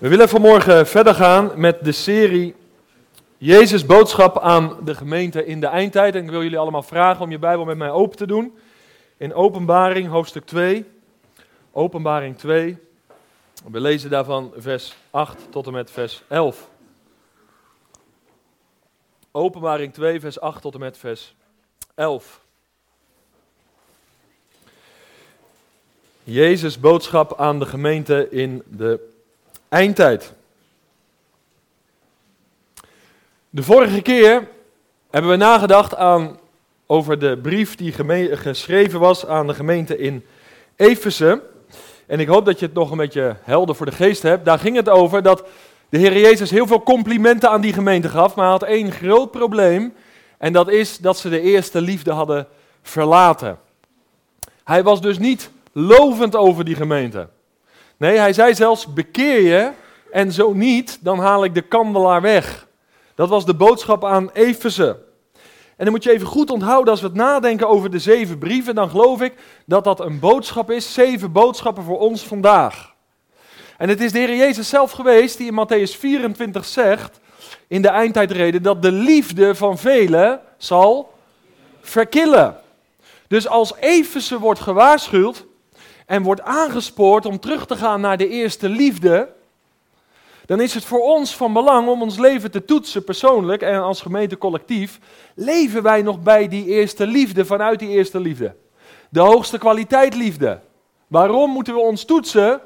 We willen vanmorgen verder gaan met de serie Jezus boodschap aan de gemeente in de eindtijd. En ik wil jullie allemaal vragen om je Bijbel met mij open te doen. In Openbaring, hoofdstuk 2. Openbaring 2. We lezen daarvan vers 8 tot en met vers 11. Openbaring 2, vers 8 tot en met vers 11. Jezus boodschap aan de gemeente in de eindtijd. De vorige keer hebben we nagedacht aan, over de brief die geschreven was aan de gemeente in Efeze. En ik hoop dat je het nog een beetje helder voor de geest hebt. Daar ging het over dat de Heer Jezus heel veel complimenten aan die gemeente gaf, maar hij had één groot probleem. En dat is dat ze de eerste liefde hadden verlaten. Hij was dus niet lovend over die gemeente. Nee, hij zei zelfs: bekeer je en zo niet, dan haal ik de kandelaar weg. Dat was de boodschap aan Efeze. En dan moet je even goed onthouden als we het nadenken over de zeven brieven, dan geloof ik dat dat een boodschap is, zeven boodschappen voor ons vandaag. En het is de Heer Jezus zelf geweest die in Matthäus 24 zegt, in de eindtijdreden, dat de liefde van velen zal verkillen. Dus als Efeze wordt gewaarschuwd, en wordt aangespoord om terug te gaan naar de eerste liefde, dan is het voor ons van belang om ons leven te toetsen persoonlijk en als gemeente collectief. Leven wij nog bij die eerste liefde, vanuit die eerste liefde? De hoogste kwaliteit liefde. Waarom moeten we ons toetsen?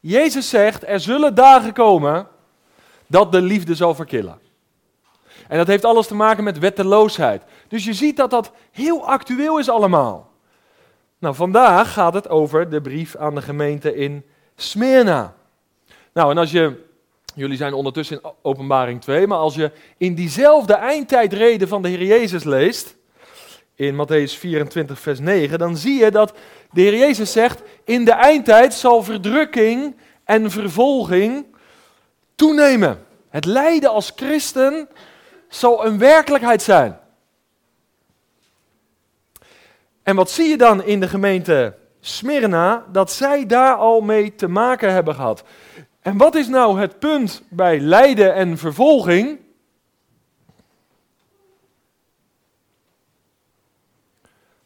Jezus zegt, er zullen dagen komen dat de liefde zal verkillen. En dat heeft alles te maken met wetteloosheid. Dus je ziet dat dat heel actueel is allemaal. Nou, vandaag gaat het over de brief aan de gemeente in Smyrna. Nou, en als je, jullie zijn ondertussen in openbaring 2, maar als je in diezelfde eindtijdreden van de Heer Jezus leest, in Matthäus 24, vers 9, dan zie je dat de Heer Jezus zegt, in de eindtijd zal verdrukking en vervolging toenemen. Het lijden als christen zal een werkelijkheid zijn. En wat zie je dan in de gemeente Smyrna? Dat zij daar al mee te maken hebben gehad. En wat is nou het punt bij lijden en vervolging?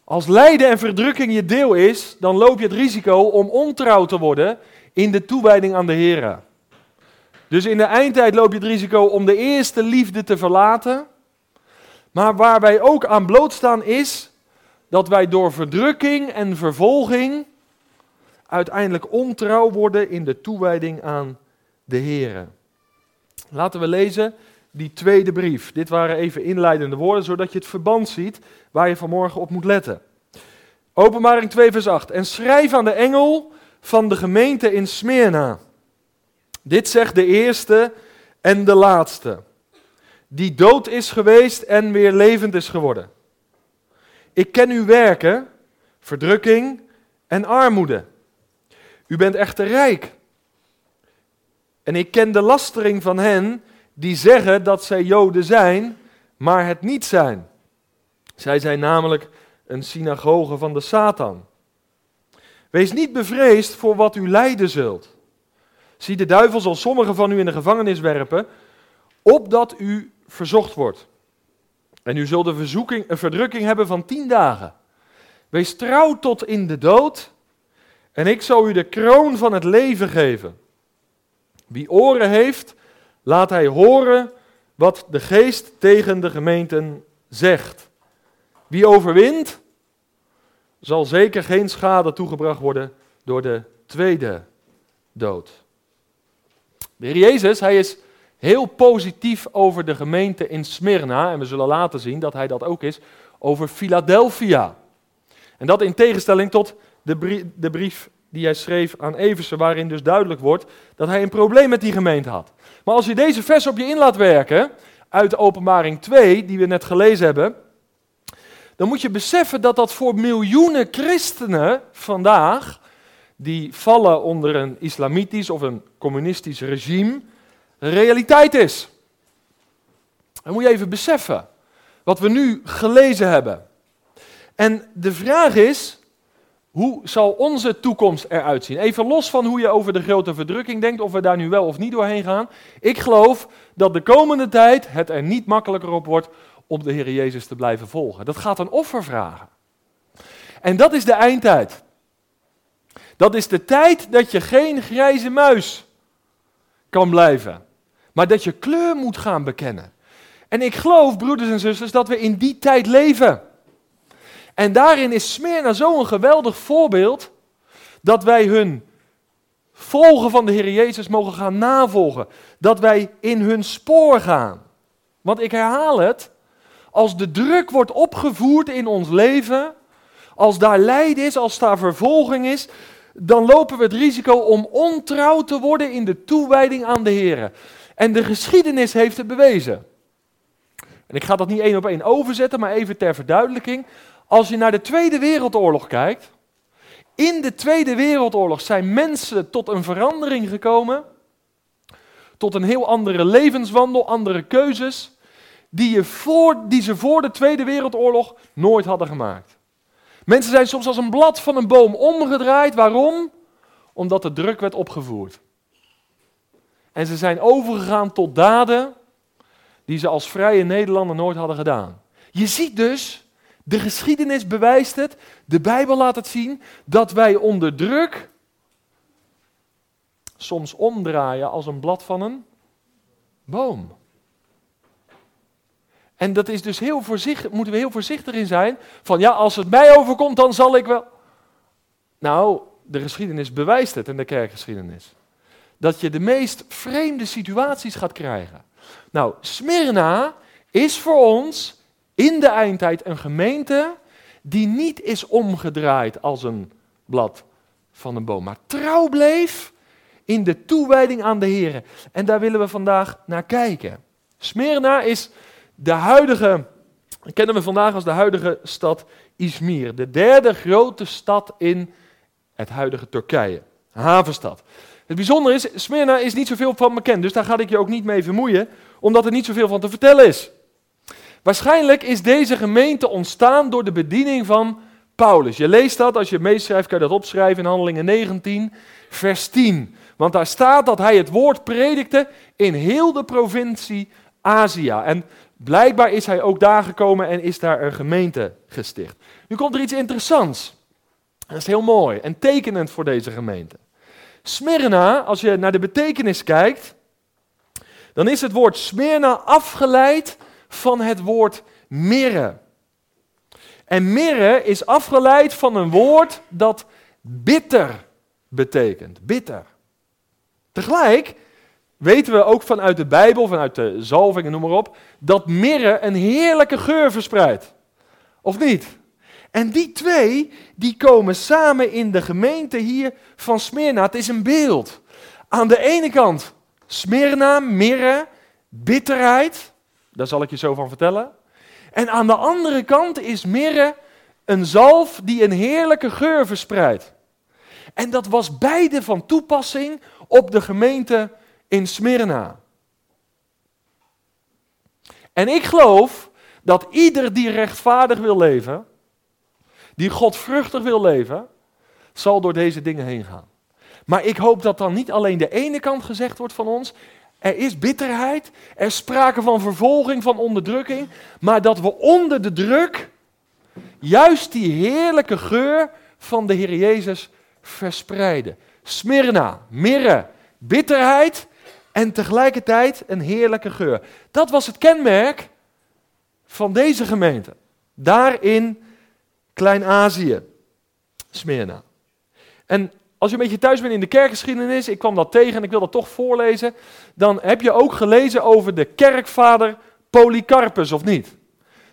Als lijden en verdrukking je deel is, dan loop je het risico om ontrouw te worden in de toewijding aan de Heer. Dus in de eindtijd loop je het risico om de eerste liefde te verlaten. Maar waar wij ook aan blootstaan is dat wij door verdrukking en vervolging uiteindelijk ontrouw worden in de toewijding aan de Heer. Laten we lezen die tweede brief. Dit waren even inleidende woorden, zodat je het verband ziet waar je vanmorgen op moet letten. Openbaring 2, vers 8. En schrijf aan de engel van de gemeente in Smyrna. Dit zegt de eerste en de laatste, die dood is geweest en weer levend is geworden. Ik ken uw werken, verdrukking en armoede. U bent echter rijk. En ik ken de lastering van hen die zeggen dat zij Joden zijn, maar het niet zijn. Zij zijn namelijk een synagoge van de Satan. Wees niet bevreesd voor wat u lijden zult. Zie, de duivel zal sommigen van u in de gevangenis werpen, opdat u verzocht wordt. En u zult een, verzoeking, verdrukking hebben van tien dagen. Wees trouw tot in de dood, en ik zal u de kroon van het leven geven. Wie oren heeft, laat hij horen wat de geest tegen de gemeenten zegt. Wie overwint, zal zeker geen schade toegebracht worden door de tweede dood. De Heer Jezus, hij is heel positief over de gemeente in Smyrna. En we zullen laten zien dat hij dat ook is over Philadelphia. En dat in tegenstelling tot de de brief die hij schreef aan Eversen, waarin dus duidelijk wordt dat hij een probleem met die gemeente had. Maar als je deze vers op je in laat werken, uit de openbaring 2, die we net gelezen hebben, dan moet je beseffen dat dat voor miljoenen christenen vandaag, die vallen onder een islamitisch of een communistisch regime, realiteit is. Dat moet je even beseffen, wat we nu gelezen hebben. En de vraag is, Hoe zal onze toekomst eruit zien? Even los van hoe je over de grote verdrukking denkt, of we daar nu wel of niet doorheen gaan. Ik geloof dat de komende tijd het er niet makkelijker op wordt om de Heer Jezus te blijven volgen. Dat gaat een offer vragen. En dat is de eindtijd. Dat is de tijd dat je geen grijze muis kan blijven, maar dat je kleur moet gaan bekennen. En ik geloof, broeders en zusters, dat we in die tijd leven. En daarin is Smyrna zo'n geweldig voorbeeld dat wij hun volgen van de Heer Jezus mogen gaan navolgen. Dat wij in hun spoor gaan. Want ik herhaal het, als de druk wordt opgevoerd in ons leven, als daar lijden is, als daar vervolging is, dan lopen we het risico om ontrouw te worden in de toewijding aan de Heer. En de geschiedenis heeft het bewezen. En ik ga dat niet één op één overzetten, maar even ter verduidelijking. Als je naar de Tweede Wereldoorlog kijkt, in de Tweede Wereldoorlog zijn mensen tot een verandering gekomen, tot een heel andere levenswandel, andere keuzes, die, je voor, die ze voor de Tweede Wereldoorlog nooit hadden gemaakt. Mensen zijn soms als een blad van een boom omgedraaid. Waarom? Omdat de druk werd opgevoerd. En ze zijn overgegaan tot daden die ze als vrije Nederlander nooit hadden gedaan. Je ziet dus, de geschiedenis bewijst het, de Bijbel laat het zien, dat wij onder druk soms omdraaien als een blad van een boom. En dat is dus heel voorzichtig, moeten we heel voorzichtig in zijn. Van ja, als het mij overkomt, dan zal ik wel. Nou, de geschiedenis bewijst het in de kerkgeschiedenis. Dat je de meest vreemde situaties gaat krijgen. Nou, Smyrna is voor ons in de eindtijd een gemeente die niet is omgedraaid als een blad van een boom, maar trouw bleef in de toewijding aan de Heer. En daar willen we vandaag naar kijken. Smyrna is de huidige, kennen we vandaag als de huidige stad Izmir. De derde grote stad in het huidige Turkije. Havenstad. Het bijzondere is, Smyrna is niet zoveel van bekend, dus daar ga ik je ook niet mee vermoeien, omdat er niet zoveel van te vertellen is. Waarschijnlijk is deze gemeente ontstaan door de bediening van Paulus. Je leest dat, als je meeschrijft, kan je dat opschrijven in Handelingen 19, vers 10. Want daar staat dat hij het woord predikte in heel de provincie Azië. En Blijkbaar is hij ook daar gekomen en is daar een gemeente gesticht. Nu komt er iets interessants. Dat is heel mooi en tekenend voor deze gemeente. Smyrna, als je naar de betekenis kijkt, dan is het woord Smyrna afgeleid van het woord mirre. En mirre is afgeleid van een woord dat bitter betekent. Bitter. Tegelijk weten we ook vanuit de Bijbel, vanuit de zalving en noem maar op, dat mirre een heerlijke geur verspreidt. Of niet? En die twee, die komen samen in de gemeente hier van Smyrna. Het is een beeld. Aan de ene kant Smyrna, mirre, bitterheid. Daar zal ik je zo van vertellen. En aan de andere kant is mirre een zalf die een heerlijke geur verspreidt. En dat was beide van toepassing op de gemeente in Smyrna. En ik geloof dat ieder die rechtvaardig wil leven, die godvruchtig wil leven, zal door deze dingen heen gaan. Maar ik hoop dat dan niet alleen de ene kant gezegd wordt van ons, er is bitterheid, er sprake van vervolging, van onderdrukking, maar dat we onder de druk juist die heerlijke geur van de Heer Jezus verspreiden. Smyrna, mirre, bitterheid, en tegelijkertijd een heerlijke geur. Dat was het kenmerk van deze gemeente. Daar in Klein-Azië, Smyrna. En als je een beetje thuis bent in de kerkgeschiedenis, ik kwam dat tegen en ik wil dat toch voorlezen, dan heb je ook gelezen over de kerkvader Polycarpus, of niet?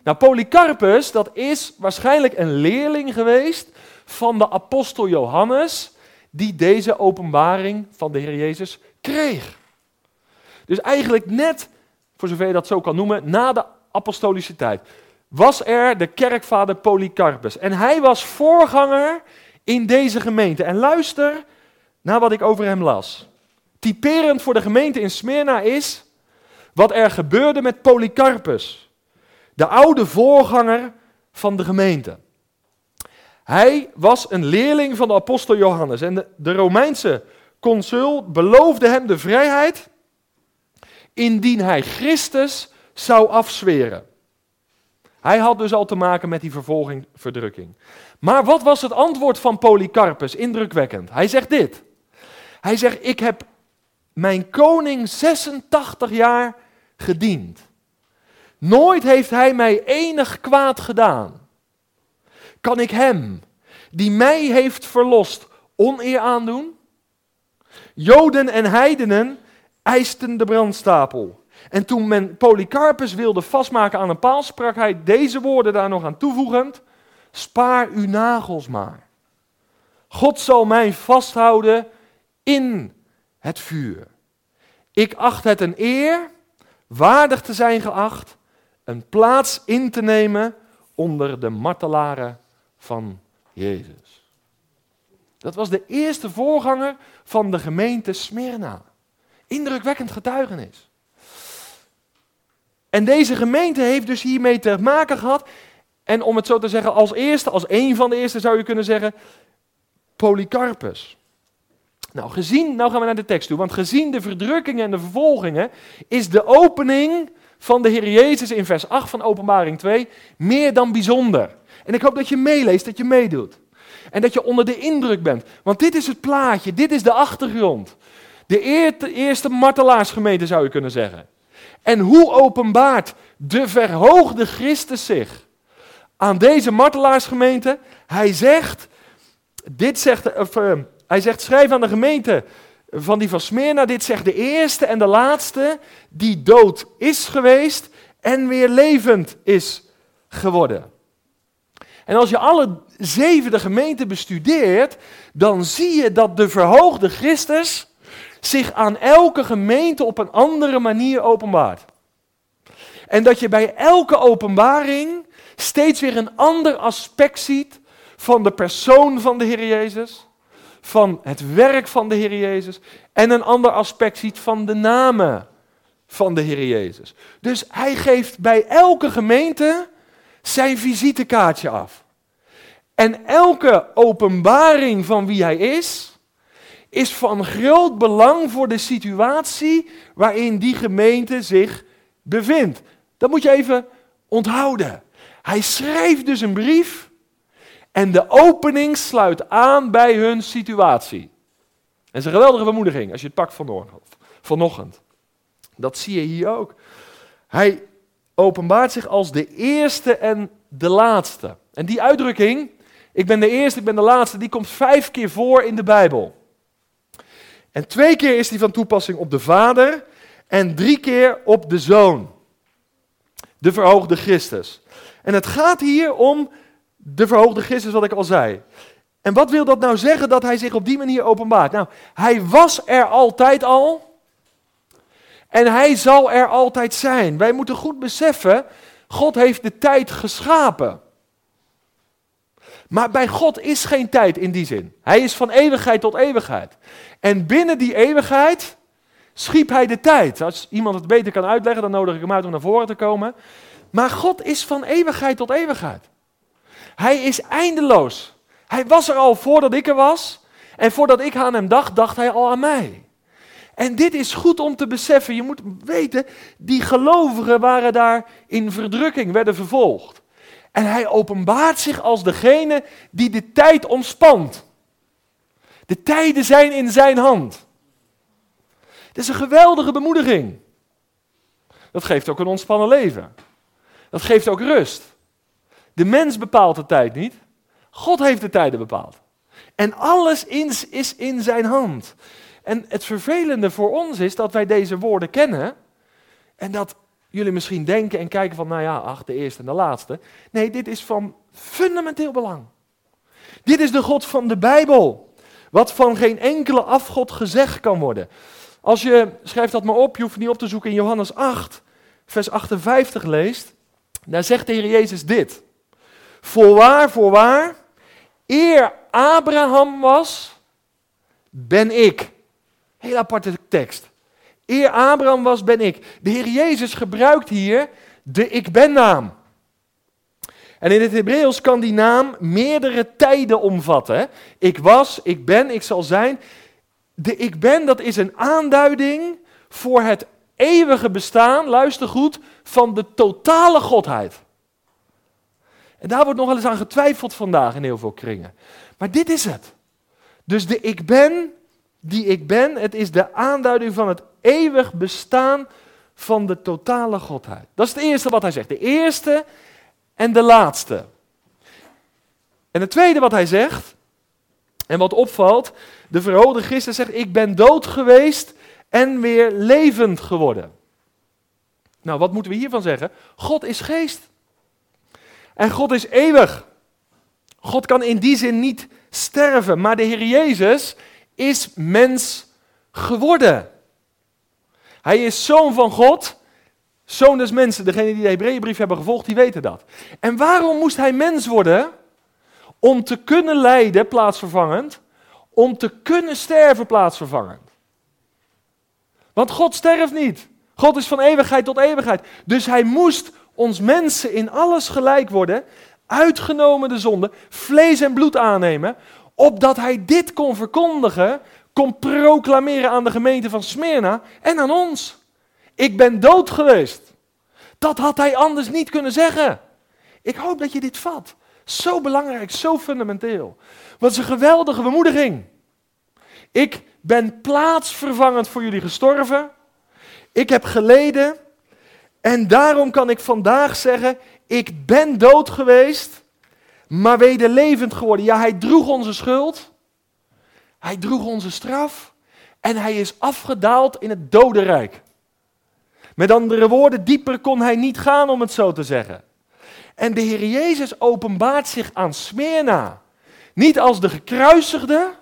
Nou, Polycarpus, dat is waarschijnlijk een leerling geweest van de apostel Johannes, die deze openbaring van de Heer Jezus kreeg. Dus eigenlijk net, voor zover je dat zo kan noemen, na de apostolische tijd, was er de kerkvader Polycarpus. En hij was voorganger in deze gemeente. En luister naar wat ik over hem las. Typerend voor de gemeente in Smyrna is wat er gebeurde met Polycarpus, de oude voorganger van de gemeente. Hij was een leerling van de apostel Johannes en de, Romeinse consul beloofde hem de vrijheid indien hij Christus zou afzweren. Hij had dus al te maken met die vervolging, verdrukking. Maar wat was het antwoord van Polycarpus? Indrukwekkend. Hij zegt dit. Hij zegt, ik heb mijn koning 86 jaar gediend. Nooit heeft hij mij enig kwaad gedaan. Kan ik hem, die mij heeft verlost, oneer aandoen? Joden en heidenen eisten de brandstapel. En toen men Polycarpus wilde vastmaken aan een paal, sprak hij deze woorden daar nog aan toevoegend: Spaar uw nagels maar. God zal mij vasthouden in het vuur. Ik acht het een eer, waardig te zijn geacht, een plaats in te nemen onder de martelaren van Jezus. Dat was de eerste voorganger van de gemeente Smyrna. Indrukwekkend getuigenis. En deze gemeente heeft dus hiermee te maken gehad. En om het zo te zeggen, als eerste, als een van de eerste zou je kunnen zeggen, Polycarpus. Nou, gezien, nou gaan we naar de tekst toe, want gezien de verdrukkingen en de vervolgingen is de opening van de Heer Jezus in vers 8 van Openbaring 2 meer dan bijzonder. En ik hoop dat je meeleest, dat je meedoet. En dat je onder de indruk bent. Want dit is het plaatje, dit is de achtergrond. De eerste martelaarsgemeente zou je kunnen zeggen. En hoe openbaart de verhoogde Christus zich aan deze martelaarsgemeente? Hij zegt, dit zegt, uh, hij zegt, schrijf aan de gemeente van die van Smyrna, dit zegt de eerste en de laatste die dood is geweest en weer levend is geworden. En als je alle zevende gemeenten bestudeert, dan zie je dat de verhoogde Christus zich aan elke gemeente op een andere manier openbaart. En dat je bij elke openbaring steeds weer een ander aspect ziet van de persoon van de Heer Jezus, van het werk van de Heer Jezus en een ander aspect ziet van de namen van de Heer Jezus. Dus hij geeft bij elke gemeente zijn visitekaartje af. En elke openbaring van wie hij is, is van groot belang voor de situatie waarin die gemeente zich bevindt. Dat moet je even onthouden. Hij schrijft dus een brief en de opening sluit aan bij hun situatie. En is een geweldige bemoediging als je het pakt vanochtend. Dat zie je hier ook. Hij openbaart zich als de eerste en de laatste. En die uitdrukking, ik ben de eerste, ik ben de laatste, die komt vijf keer voor in de Bijbel. En twee keer is die van toepassing op de Vader en drie keer op de Zoon. De verhoogde Christus. En het gaat hier om de verhoogde Christus, wat ik al zei. En wat wil dat nou zeggen dat hij zich op die manier openbaart? Nou, hij was er altijd al. En hij zal er altijd zijn. Wij moeten goed beseffen, God heeft de tijd geschapen. Maar bij God is geen tijd in die zin. Hij is van eeuwigheid tot eeuwigheid. En binnen die eeuwigheid schiep hij de tijd. Als iemand het beter kan uitleggen, dan nodig ik hem uit om naar voren te komen. Maar God is van eeuwigheid tot eeuwigheid. Hij is eindeloos. Hij was er al voordat ik er was. En voordat ik aan hem dacht, dacht hij al aan mij. En dit is goed om te beseffen. Je moet weten, die gelovigen waren daar in verdrukking, werden vervolgd. En hij openbaart zich als degene die de tijd ontspant. De tijden zijn in zijn hand. Het is een geweldige bemoediging. Dat geeft ook een ontspannen leven. Dat geeft ook rust. De mens bepaalt de tijd niet. God heeft de tijden bepaald. En alles is in zijn hand. En het vervelende voor ons is dat wij deze woorden kennen. En dat jullie misschien denken en kijken van, nou ja, ach, de eerste en de laatste. Nee, dit is van fundamenteel belang. Dit is de God van de Bijbel. Wat van geen enkele afgod gezegd kan worden. Als je, schrijf dat maar op, je hoeft niet op te zoeken in Johannes 8, vers 58 leest. Daar zegt de Heer Jezus dit. Voorwaar, voorwaar, eer Abraham was, ben ik. Heel aparte tekst. Eer Abraham was, ben ik. De Heer Jezus gebruikt hier de ik ben naam. En in het Hebreeuws kan die naam meerdere tijden omvatten. Ik was, ik ben, ik zal zijn. De ik ben, dat is een aanduiding voor het eeuwige bestaan, luister goed, van de totale godheid. En daar wordt nog wel eens aan getwijfeld vandaag in heel veel kringen. Maar dit is het. Dus de ik ben, die ik ben, het is de aanduiding van het eeuwig bestaan van de totale godheid. Dat is het eerste wat hij zegt. De eerste en de laatste. En het tweede wat hij zegt, en wat opvalt, de verhoogde Christus zegt, ik ben dood geweest en weer levend geworden. Nou, wat moeten we hiervan zeggen? God is geest. En God is eeuwig. God kan in die zin niet sterven, maar de Heer Jezus is mens geworden. Hij is zoon van God, zoon des mensen. Degenen die de Hebreeënbrief hebben gevolgd, die weten dat. En waarom moest hij mens worden? Om te kunnen lijden plaatsvervangend, om te kunnen sterven plaatsvervangend. Want God sterft niet. God is van eeuwigheid tot eeuwigheid. Dus hij moest ons mensen in alles gelijk worden, uitgenomen de zonde, vlees en bloed aannemen, opdat hij dit kon verkondigen, kon proclameren aan de gemeente van Smyrna en aan ons. Ik ben dood geweest. Dat had hij anders niet kunnen zeggen. Ik hoop dat je dit vat. Zo belangrijk, zo fundamenteel. Wat een geweldige bemoediging. Ik ben plaatsvervangend voor jullie gestorven. Ik heb geleden. En daarom kan ik vandaag zeggen: Ik ben dood geweest, maar weder levend geworden. Ja, hij droeg onze schuld. Hij droeg onze straf. En hij is afgedaald in het dodenrijk. Met andere woorden, dieper kon hij niet gaan, om het zo te zeggen. En de Heer Jezus openbaart zich aan Smyrna. Niet als de gekruisigde,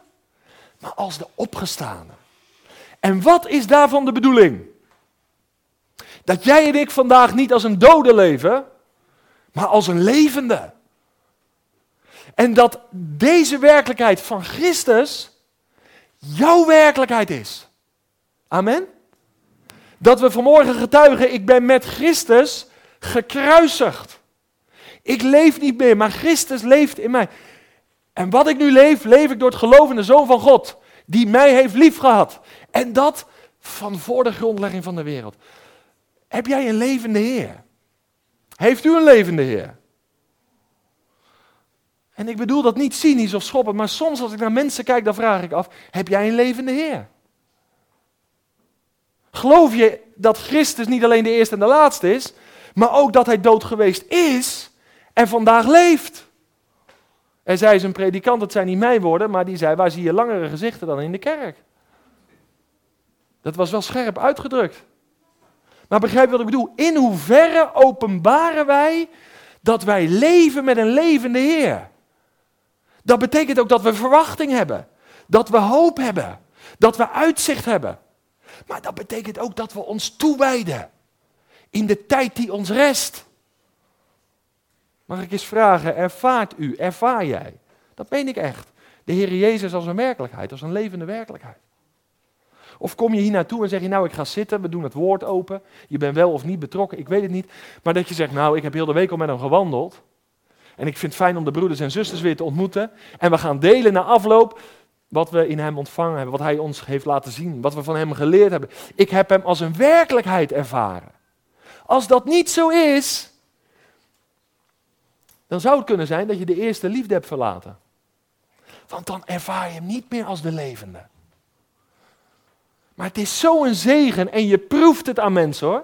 maar als de opgestane. En wat is daarvan de bedoeling? Dat jij en ik vandaag niet als een dode leven, maar als een levende. En dat deze werkelijkheid van Christus jouw werkelijkheid is. Amen? Dat we vanmorgen getuigen, ik ben met Christus gekruisigd. Ik leef niet meer, maar Christus leeft in mij. En wat ik nu leef, leef ik door het geloof in de Zoon van God, die mij heeft liefgehad. En dat van voor de grondlegging van de wereld. Heb jij een levende Heer? Heeft u een levende Heer? En ik bedoel dat niet cynisch of schoppend, maar soms als ik naar mensen kijk, dan vraag ik af: heb jij een levende Heer? Geloof je dat Christus niet alleen de eerste en de laatste is, maar ook dat hij dood geweest is en vandaag leeft? Er zei zijn predikant, dat zijn niet mijn woorden, maar die zei: waar zie je langere gezichten dan in de kerk? Dat was wel scherp uitgedrukt. Maar begrijp wat ik bedoel? In hoeverre openbaren wij dat wij leven met een levende Heer? Dat betekent ook dat we verwachting hebben, dat we hoop hebben, dat we uitzicht hebben. Maar dat betekent ook dat we ons toewijden in de tijd die ons rest. Mag ik eens vragen, ervaart u, ervaar jij? Dat meen ik echt. De Heer Jezus als een werkelijkheid, als een levende werkelijkheid. Of kom je hier naartoe en zeg je, nou ik ga zitten, we doen het woord open. Je bent wel of niet betrokken, ik weet het niet. Maar dat je zegt, nou ik heb heel de week al met hem gewandeld. En ik vind het fijn om de broeders en zusters weer te ontmoeten. En we gaan delen na afloop wat we in hem ontvangen hebben, wat hij ons heeft laten zien, wat we van hem geleerd hebben. Ik heb hem als een werkelijkheid ervaren. Als dat niet zo is, dan zou het kunnen zijn dat je de eerste liefde hebt verlaten. Want dan ervaar je hem niet meer als de levende. Maar het is zo'n zegen en je proeft het aan mensen hoor.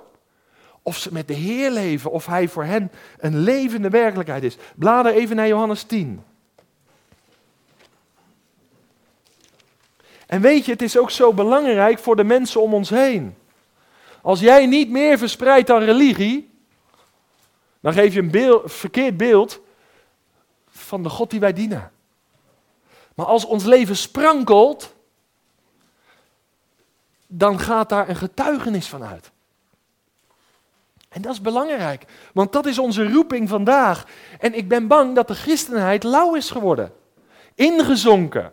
Of ze met de Heer leven, of Hij voor hen een levende werkelijkheid is. Blader even naar Johannes 10. En weet je, het is ook zo belangrijk voor de mensen om ons heen. Als jij niet meer verspreidt dan religie, dan geef je een beeld, verkeerd beeld van de God die wij dienen. Maar als ons leven sprankelt, dan gaat daar een getuigenis van uit. En dat is belangrijk, want dat is onze roeping vandaag. En ik ben bang dat de christenheid lauw is geworden, ingezonken.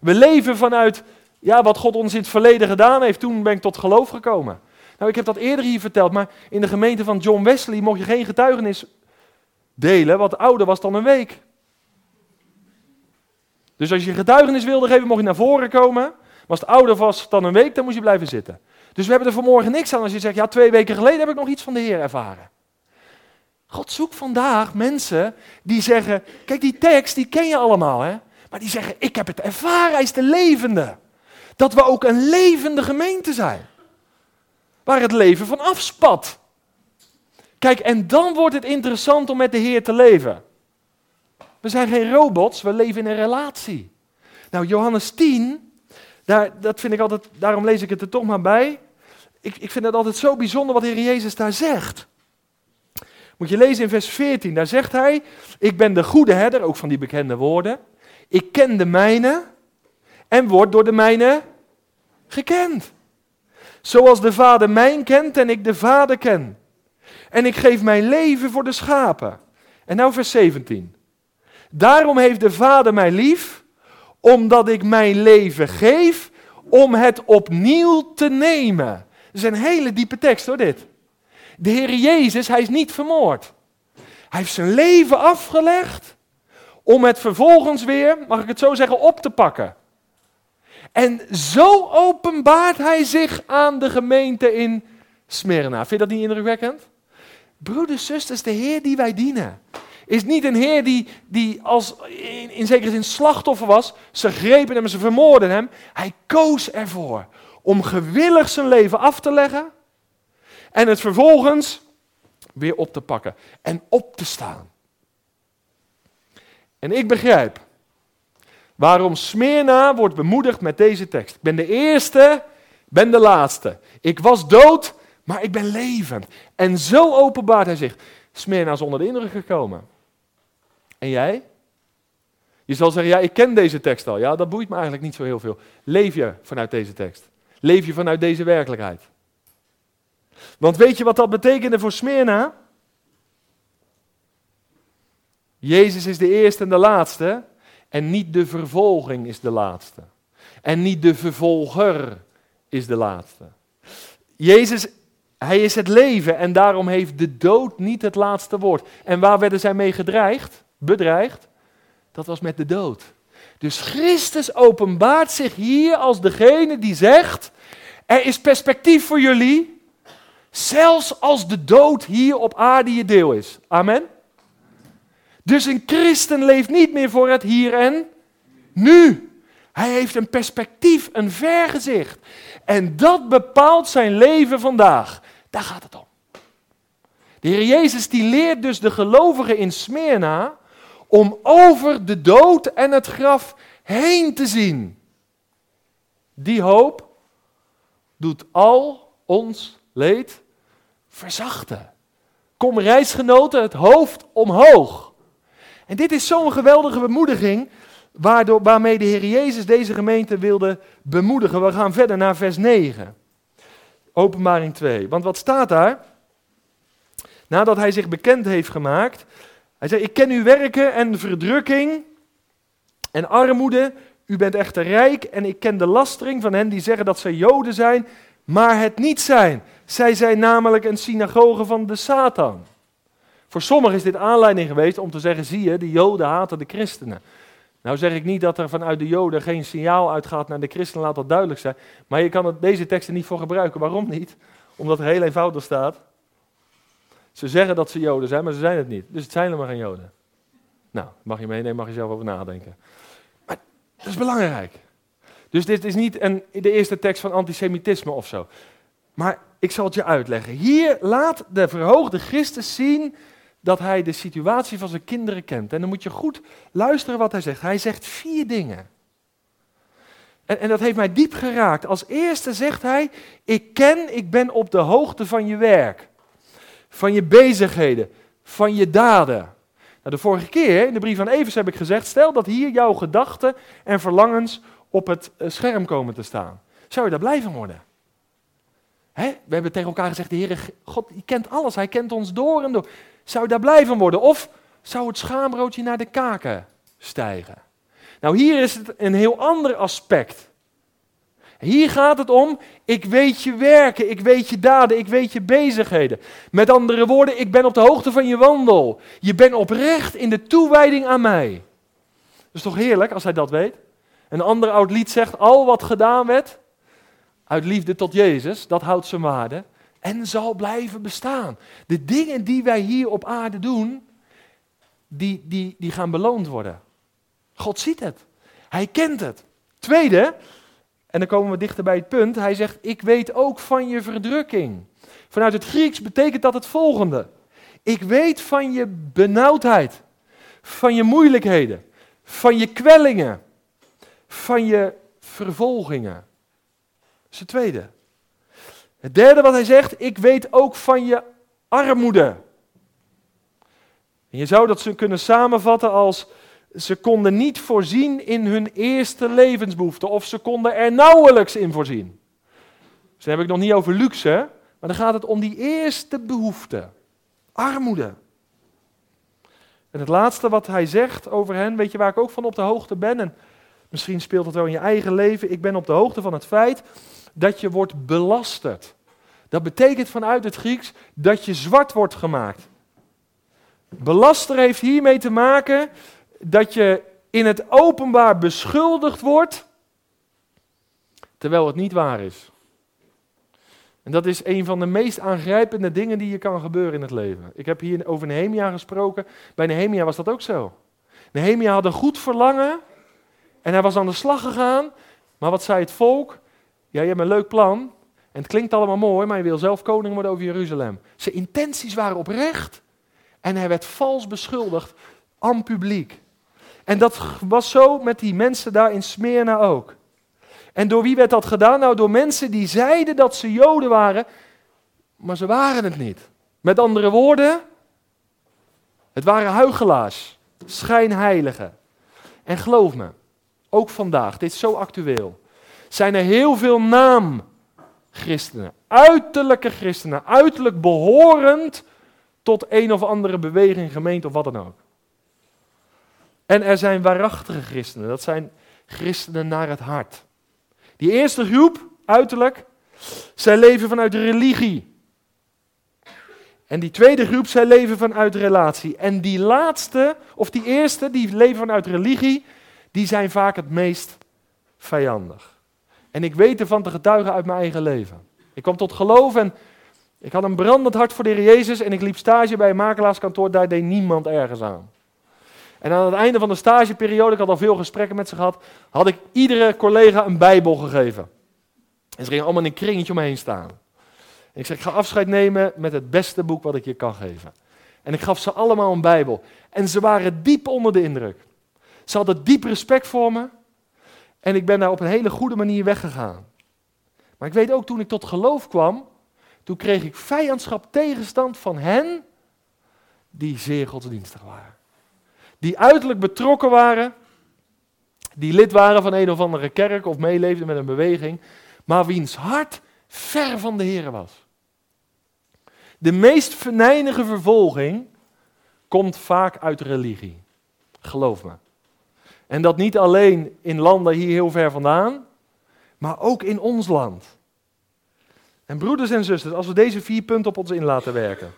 We leven vanuit ja, wat God ons in het verleden gedaan heeft. Toen ben ik tot geloof gekomen. Nou, ik heb dat eerder hier verteld, maar in de gemeente van John Wesley mocht je geen getuigenis delen wat ouder was dan een week. Dus als je getuigenis wilde geven, mocht je naar voren komen. Maar als het ouder was dan een week, dan moest je blijven zitten. Dus we hebben er vanmorgen niks aan als je zegt, ja, twee weken geleden heb ik nog iets van de Heer ervaren. God zoekt vandaag mensen die zeggen, kijk die tekst, die ken je allemaal hè. Maar die zeggen, ik heb het ervaren, hij is de levende. Dat we ook een levende gemeente zijn. Waar het leven van afspat. Kijk, en dan wordt het interessant om met de Heer te leven. We zijn geen robots, we leven in een relatie. Nou, Johannes 10, daar, dat vind ik altijd, daarom lees ik het er toch maar bij. Ik, ik vind het altijd zo bijzonder wat de Heer Jezus daar zegt. Moet je lezen in vers 14, daar zegt hij, ik ben de goede herder, ook van die bekende woorden. Ik ken de mijne en word door de mijne gekend. Zoals de Vader mij kent en ik de Vader ken. En ik geef mijn leven voor de schapen. En nou vers 17. Daarom heeft de Vader mij lief, omdat ik mijn leven geef om het opnieuw te nemen. Is een hele diepe tekst hoor dit. De Heer Jezus, hij is niet vermoord. Hij heeft zijn leven afgelegd om het vervolgens weer, mag ik het zo zeggen, op te pakken. En zo openbaart hij zich aan de gemeente in Smyrna. Vind je dat niet indrukwekkend? Broeders, zusters, de Heer die wij dienen, is niet een Heer die, die als in, in zekere zin slachtoffer was. Ze grepen hem, ze vermoorden hem. Hij koos ervoor om gewillig zijn leven af te leggen en het vervolgens weer op te pakken en op te staan. En ik begrijp waarom Smyrna wordt bemoedigd met deze tekst. Ik ben de eerste, ben de laatste. Ik was dood, maar ik ben levend. En zo openbaart hij zich. Smyrna is onder de indruk gekomen. En jij? Je zal zeggen, ja, ik ken deze tekst al. Ja, dat boeit me eigenlijk niet zo heel veel. Leef je vanuit deze tekst? Leef je vanuit deze werkelijkheid? Want weet je wat dat betekende voor Smyrna? Jezus is de eerste en de laatste. En niet de vervolging is de laatste. En niet de vervolger is de laatste. Jezus, hij is het leven en daarom heeft de dood niet het laatste woord. En waar werden zij mee gedreigd? Bedreigd? Dat was met de dood. Dus Christus openbaart zich hier als degene die zegt: Er is perspectief voor jullie, zelfs als de dood hier op aarde je deel is. Amen. Dus een christen leeft niet meer voor het hier en nu. Hij heeft een perspectief, een vergezicht. En dat bepaalt zijn leven vandaag. Daar gaat het om. De Heer Jezus die leert dus de gelovigen in Smyrna om over de dood en het graf heen te zien. Die hoop doet al ons leed verzachten. Kom reisgenoten, het hoofd omhoog. En dit is zo'n geweldige bemoediging waardoor, waarmee de Heer Jezus deze gemeente wilde bemoedigen. We gaan verder naar vers 9. Openbaring 2. Want wat staat daar? Nadat hij zich bekend heeft gemaakt. Hij zei, ik ken uw werken en verdrukking en armoede. U bent echter rijk en ik ken de lastering van hen die zeggen dat zij Joden zijn, maar het niet zijn. Zij zijn namelijk een synagoge van de Satan. Voor sommigen is dit aanleiding geweest om te zeggen, zie je, de Joden haten de christenen. Nou zeg ik niet dat er vanuit de Joden geen signaal uitgaat naar de christenen, laat dat duidelijk zijn. Maar je kan het, deze teksten niet voor gebruiken. Waarom niet? Omdat er heel eenvoudig staat. Ze zeggen dat ze Joden zijn, maar ze zijn het niet. Dus het zijn helemaal geen Joden. Nou, mag je meenemen, mag je zelf over nadenken. Dat is belangrijk. Dus dit is niet een, de eerste tekst van antisemitisme of zo. Maar ik zal het je uitleggen. Hier laat de verhoogde Christus zien dat hij de situatie van zijn kinderen kent. En dan moet je goed luisteren wat hij zegt. Hij zegt vier dingen. En, en, dat heeft mij diep geraakt. Als eerste zegt hij: Ik ken, ik ben op de hoogte van je werk, van je bezigheden, van je daden. Nou, de vorige keer in de brief van Evers heb ik gezegd: Stel dat hier jouw gedachten en verlangens op het eh, scherm komen te staan. Zou je daar blij van worden? Hè? We hebben tegen elkaar gezegd: De Heer, God, die kent alles, Hij kent ons door en door. Zou je daar blij van worden? Of zou het schaamroodje naar de kaken stijgen? Nou, hier is het een heel ander aspect. Hier gaat het om, ik weet je werken, ik weet je daden, ik weet je bezigheden. Met andere woorden, ik ben op de hoogte van je wandel. Je bent oprecht in de toewijding aan mij. Dat is toch heerlijk als hij dat weet? Een ander oud lied zegt, al wat gedaan werd, uit liefde tot Jezus, dat houdt zijn waarde en zal blijven bestaan. De dingen die wij hier op aarde doen, die, die, die gaan beloond worden. God ziet het. Hij kent het. Tweede, en dan komen we dichter bij het punt, hij zegt, ik weet ook van je verdrukking. Vanuit het Grieks betekent dat het volgende. Ik weet van je benauwdheid, van je moeilijkheden, van je kwellingen, van je vervolgingen. Dat is het tweede. Het derde wat hij zegt, ik weet ook van je armoede. En je zou dat kunnen samenvatten als ze konden niet voorzien in hun eerste levensbehoeften of ze konden er nauwelijks in voorzien. Dus dan heb ik nog niet over luxe, maar dan gaat het om die eerste behoefte. Armoede. En het laatste wat hij zegt over hen, weet je waar ik ook van op de hoogte ben? En misschien speelt het wel in je eigen leven. Ik ben op de hoogte van het feit dat je wordt belasterd. Dat betekent vanuit het Grieks dat je zwart wordt gemaakt. Belaster heeft hiermee te maken dat je in het openbaar beschuldigd wordt, terwijl het niet waar is. En dat is een van de meest aangrijpende dingen die je kan gebeuren in het leven. Ik heb hier over Nehemia gesproken. Bij Nehemia was dat ook zo. Nehemia had een goed verlangen en hij was aan de slag gegaan. Maar wat zei het volk? Ja, je hebt een leuk plan en het klinkt allemaal mooi, maar je wil zelf koning worden over Jeruzalem. Zijn intenties waren oprecht en hij werd vals beschuldigd aan publiek. En dat was zo met die mensen daar in Smyrna ook. En door wie werd dat gedaan? Nou, door mensen die zeiden dat ze Joden waren, maar ze waren het niet. Met andere woorden, het waren huigelaars, schijnheiligen. En geloof me, ook vandaag, dit is zo actueel, zijn er heel veel naamchristenen, uiterlijke christenen, uiterlijk behorend tot een of andere beweging, gemeente of wat dan ook. En er zijn waarachtige christenen, dat zijn christenen naar het hart. Die eerste groep, uiterlijk, zij leven vanuit religie. En die tweede groep, zij leven vanuit relatie. En die laatste, of die eerste, die leven vanuit religie, die zijn vaak het meest vijandig. En ik weet ervan te getuigen uit mijn eigen leven. Ik kwam tot geloof en ik had een brandend hart voor de Heer Jezus en ik liep stage bij een makelaarskantoor, daar deed niemand ergens aan. En aan het einde van de stageperiode, ik had al veel gesprekken met ze gehad, had ik iedere collega een Bijbel gegeven. En ze gingen allemaal in een kringetje om me heen staan. En ik zei, ik ga afscheid nemen met het beste boek wat ik je kan geven. En ik gaf ze allemaal een Bijbel. En ze waren diep onder de indruk. Ze hadden diep respect voor me. En ik ben daar op een hele goede manier weggegaan. Maar ik weet ook, toen ik tot geloof kwam, toen kreeg ik vijandschap, tegenstand van hen die zeer godsdienstig waren die uiterlijk betrokken waren, die lid waren van een of andere kerk of meeleefden met een beweging, maar wiens hart ver van de Heer was. De meest venijnige vervolging komt vaak uit religie. Geloof me. En dat niet alleen in landen hier heel ver vandaan, maar ook in ons land. En broeders en zusters, als we deze vier punten op ons in laten werken.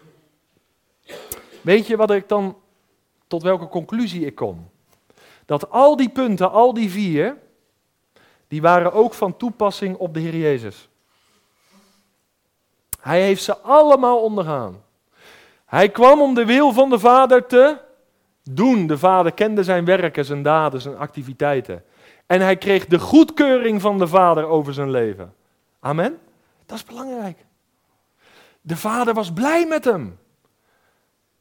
Weet je wat ik dan tot welke conclusie ik kom. Dat al die punten, al die vier, die waren ook van toepassing op de Heer Jezus. Hij heeft ze allemaal ondergaan. Hij kwam om de wil van de Vader te doen. De Vader kende zijn werken, zijn daden, zijn activiteiten. En hij kreeg de goedkeuring van de Vader over zijn leven. Amen? Dat is belangrijk. De Vader was blij met hem.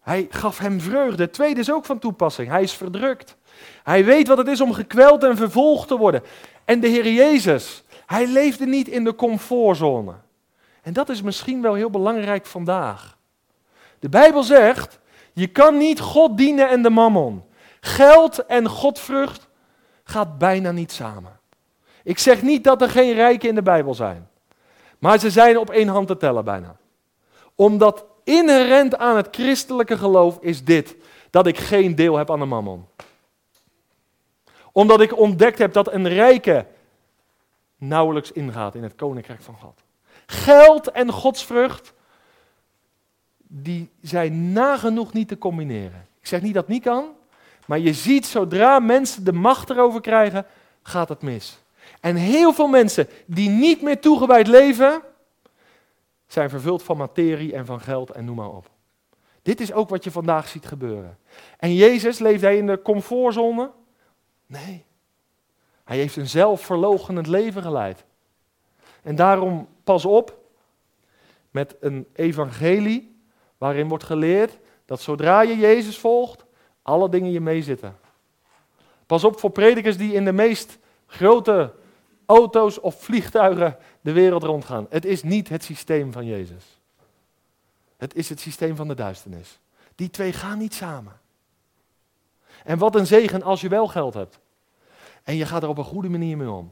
Hij gaf hem vreugde. Tweede is ook van toepassing. Hij is verdrukt. Hij weet wat het is om gekweld en vervolgd te worden. En de Heer Jezus, hij leefde niet in de comfortzone. En dat is misschien wel heel belangrijk vandaag. De Bijbel zegt, je kan niet God dienen en de mammon. Geld en godvrucht gaat bijna niet samen. Ik zeg niet dat er geen rijken in de Bijbel zijn. Maar ze zijn op één hand te tellen bijna. Omdat inherent aan het christelijke geloof is dit: dat ik geen deel heb aan de mammon. Omdat ik ontdekt heb dat een rijke nauwelijks ingaat in het koninkrijk van God. Geld en godsvrucht, die zijn nagenoeg niet te combineren. Ik zeg niet dat het niet kan, maar je ziet zodra mensen de macht erover krijgen, gaat het mis. En heel veel mensen die niet meer toegewijd leven, zijn vervuld van materie en van geld en noem maar op. Dit is ook wat je vandaag ziet gebeuren. En Jezus, leeft hij in de comfortzone? Nee. Hij heeft een zelfverloochenend leven geleid. En daarom pas op met een evangelie waarin wordt geleerd dat zodra je Jezus volgt, alle dingen je meezitten. Pas op voor predikers die in de meest grote auto's of vliegtuigen de wereld rondgaan. Het is niet het systeem van Jezus. Het is het systeem van de duisternis. Die twee gaan niet samen. En wat een zegen als je wel geld hebt. En je gaat er op een goede manier mee om.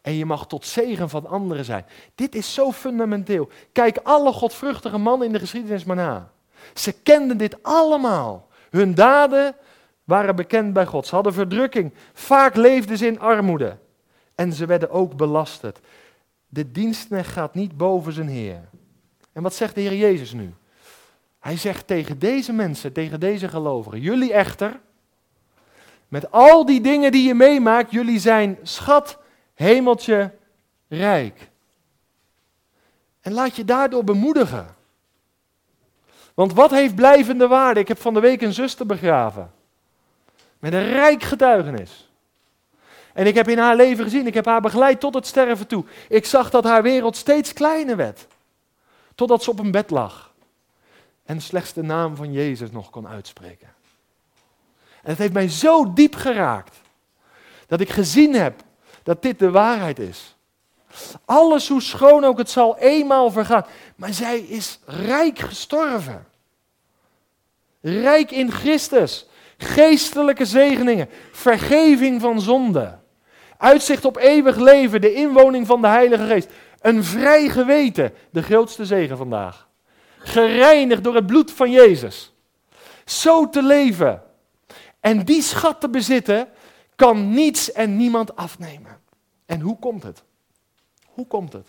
En je mag tot zegen van anderen zijn. Dit is zo fundamenteel. Kijk alle godvruchtige mannen in de geschiedenis maar na. Ze kenden dit allemaal. Hun daden waren bekend bij God. Ze hadden verdrukking. Vaak leefden ze in armoede. En ze werden ook belasterd. De dienstnecht gaat niet boven zijn Heer. En wat zegt de Heer Jezus nu? Hij zegt tegen deze mensen, tegen deze gelovigen, jullie echter, met al die dingen die je meemaakt, jullie zijn schat, hemeltje, rijk. En laat je daardoor bemoedigen. Want wat heeft blijvende waarde? Ik heb van de week een zuster begraven. Met een rijk getuigenis. En ik heb in haar leven gezien, ik heb haar begeleid tot het sterven toe. Ik zag dat haar wereld steeds kleiner werd. Totdat ze op een bed lag. En slechts de naam van Jezus nog kon uitspreken. En het heeft mij zo diep geraakt. Dat ik gezien heb dat dit de waarheid is. Alles hoe schoon ook het zal eenmaal vergaan. Maar zij is rijk gestorven. Rijk in Christus. Geestelijke zegeningen. Vergeving van zonde. Uitzicht op eeuwig leven. De inwoning van de Heilige Geest. Een vrij geweten. De grootste zegen vandaag. Gereinigd door het bloed van Jezus. Zo te leven. En die schat te bezitten. Kan niets en niemand afnemen. En hoe komt het? Hoe komt het?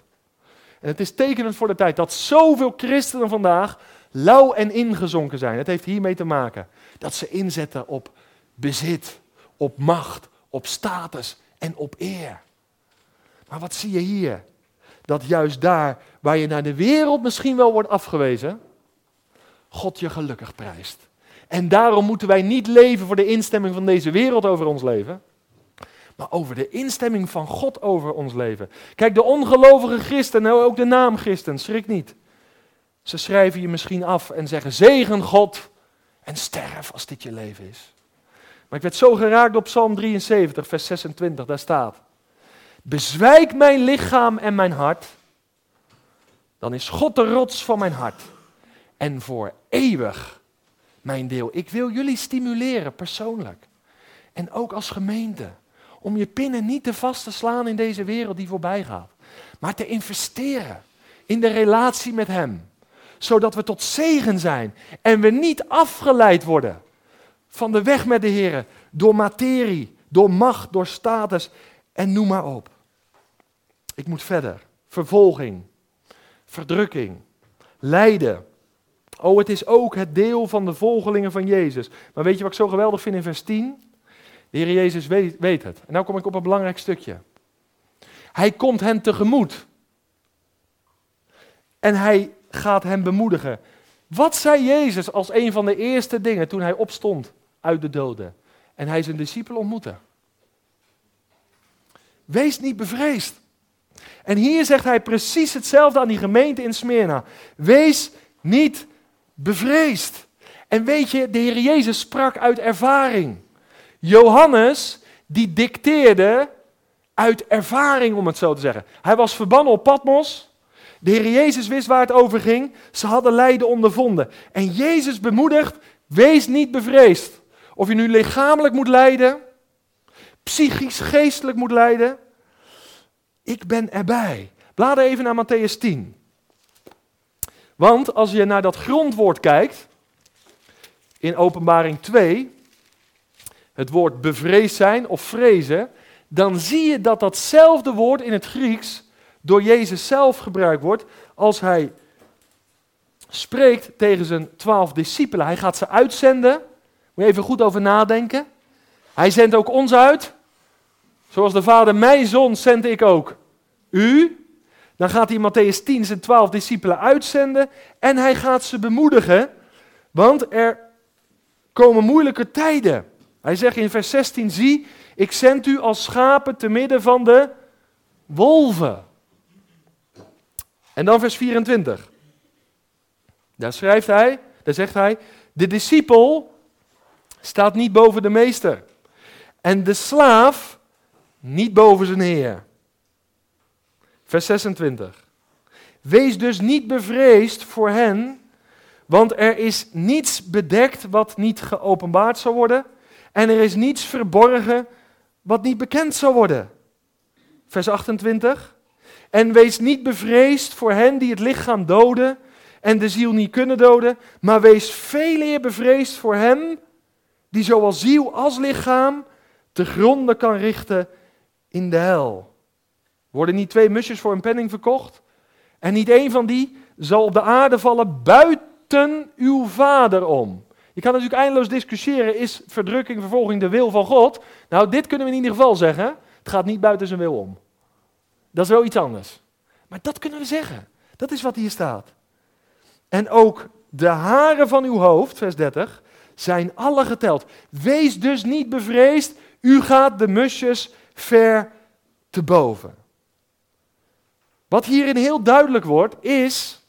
En het is tekenend voor de tijd dat zoveel christenen vandaag lauw en ingezonken zijn. Het heeft hiermee te maken dat ze inzetten op bezit, op macht, op status en op eer. Maar wat zie je hier? Dat juist daar waar je naar de wereld misschien wel wordt afgewezen, God je gelukkig prijst. En daarom moeten wij niet leven voor de instemming van deze wereld over ons leven, maar over de instemming van God over ons leven. Kijk, de ongelovige christen, nou ook de naam christen, schrik niet. Ze schrijven je misschien af en zeggen: Zegen God en sterf als dit je leven is. Maar ik werd zo geraakt op Psalm 73, vers 26, daar staat: Bezwijk mijn lichaam en mijn hart, dan is God de rots van mijn hart en voor eeuwig mijn deel. Ik wil jullie stimuleren persoonlijk en ook als gemeente om je pinnen niet te vast te slaan in deze wereld die voorbij gaat, maar te investeren in de relatie met Hem, zodat we tot zegen zijn en we niet afgeleid worden van de weg met de Heer door materie, door macht, door status en noem maar op. Ik moet verder. Vervolging, verdrukking, lijden. Oh, het is ook het deel van de volgelingen van Jezus. Maar weet je wat ik zo geweldig vind in vers 10? De Heer Jezus weet, weet het. En nu kom ik op een belangrijk stukje. Hij komt hen tegemoet. En hij gaat hen bemoedigen. Wat zei Jezus als een van de eerste dingen toen hij opstond uit de doden en hij zijn discipelen ontmoette? Wees niet bevreesd. En hier zegt hij precies hetzelfde aan die gemeente in Smyrna. Wees niet bevreesd. En weet je, de Heer Jezus sprak uit ervaring. Johannes, die dicteerde uit ervaring, om het zo te zeggen. Hij was verbannen op Patmos. De Heer Jezus wist waar het over ging. Ze hadden lijden ondervonden. En Jezus bemoedigt, wees niet bevreesd. Of je nu lichamelijk moet lijden, psychisch, geestelijk moet lijden. Ik ben erbij. Blader even naar Matthäus 10. Want als je naar dat grondwoord kijkt, in openbaring 2, het woord bevreesd zijn of vrezen, dan zie je dat datzelfde woord in het Grieks door Jezus zelf gebruikt wordt als hij spreekt tegen zijn twaalf discipelen. Hij gaat ze uitzenden. Moet je even goed over nadenken. Hij zendt ook ons uit. Zoals de Vader mij zond, zend ik ook u. Dan gaat hij Matthäus 10 zijn twaalf discipelen uitzenden. En hij gaat ze bemoedigen. Want er komen moeilijke tijden. Hij zegt in vers 16: Zie, ik zend u als schapen te midden van de wolven. En dan vers 24. Daar schrijft hij, daar zegt hij: De discipel staat niet boven de meester. En de slaaf niet boven zijn heer. Vers 26. Wees dus niet bevreesd voor hen, want er is niets bedekt wat niet geopenbaard zal worden, en er is niets verborgen wat niet bekend zal worden. Vers 28. En wees niet bevreesd voor hen die het lichaam doden en de ziel niet kunnen doden, maar wees veel eer bevreesd voor hem die zowel ziel als lichaam te gronden kan richten in de hel. Worden niet twee musjes voor een penning verkocht? En niet één van die zal op de aarde vallen buiten uw vader om. Je kan natuurlijk eindeloos discussiëren, is verdrukking, vervolging de wil van God? Nou, dit kunnen we in ieder geval zeggen. Het gaat niet buiten zijn wil om. Dat is wel iets anders. Maar dat kunnen we zeggen. Dat is wat hier staat. En ook de haren van uw hoofd, vers 30, zijn alle geteld. Wees dus niet bevreesd, u gaat de musjes ver te boven. Wat hierin heel duidelijk wordt, is,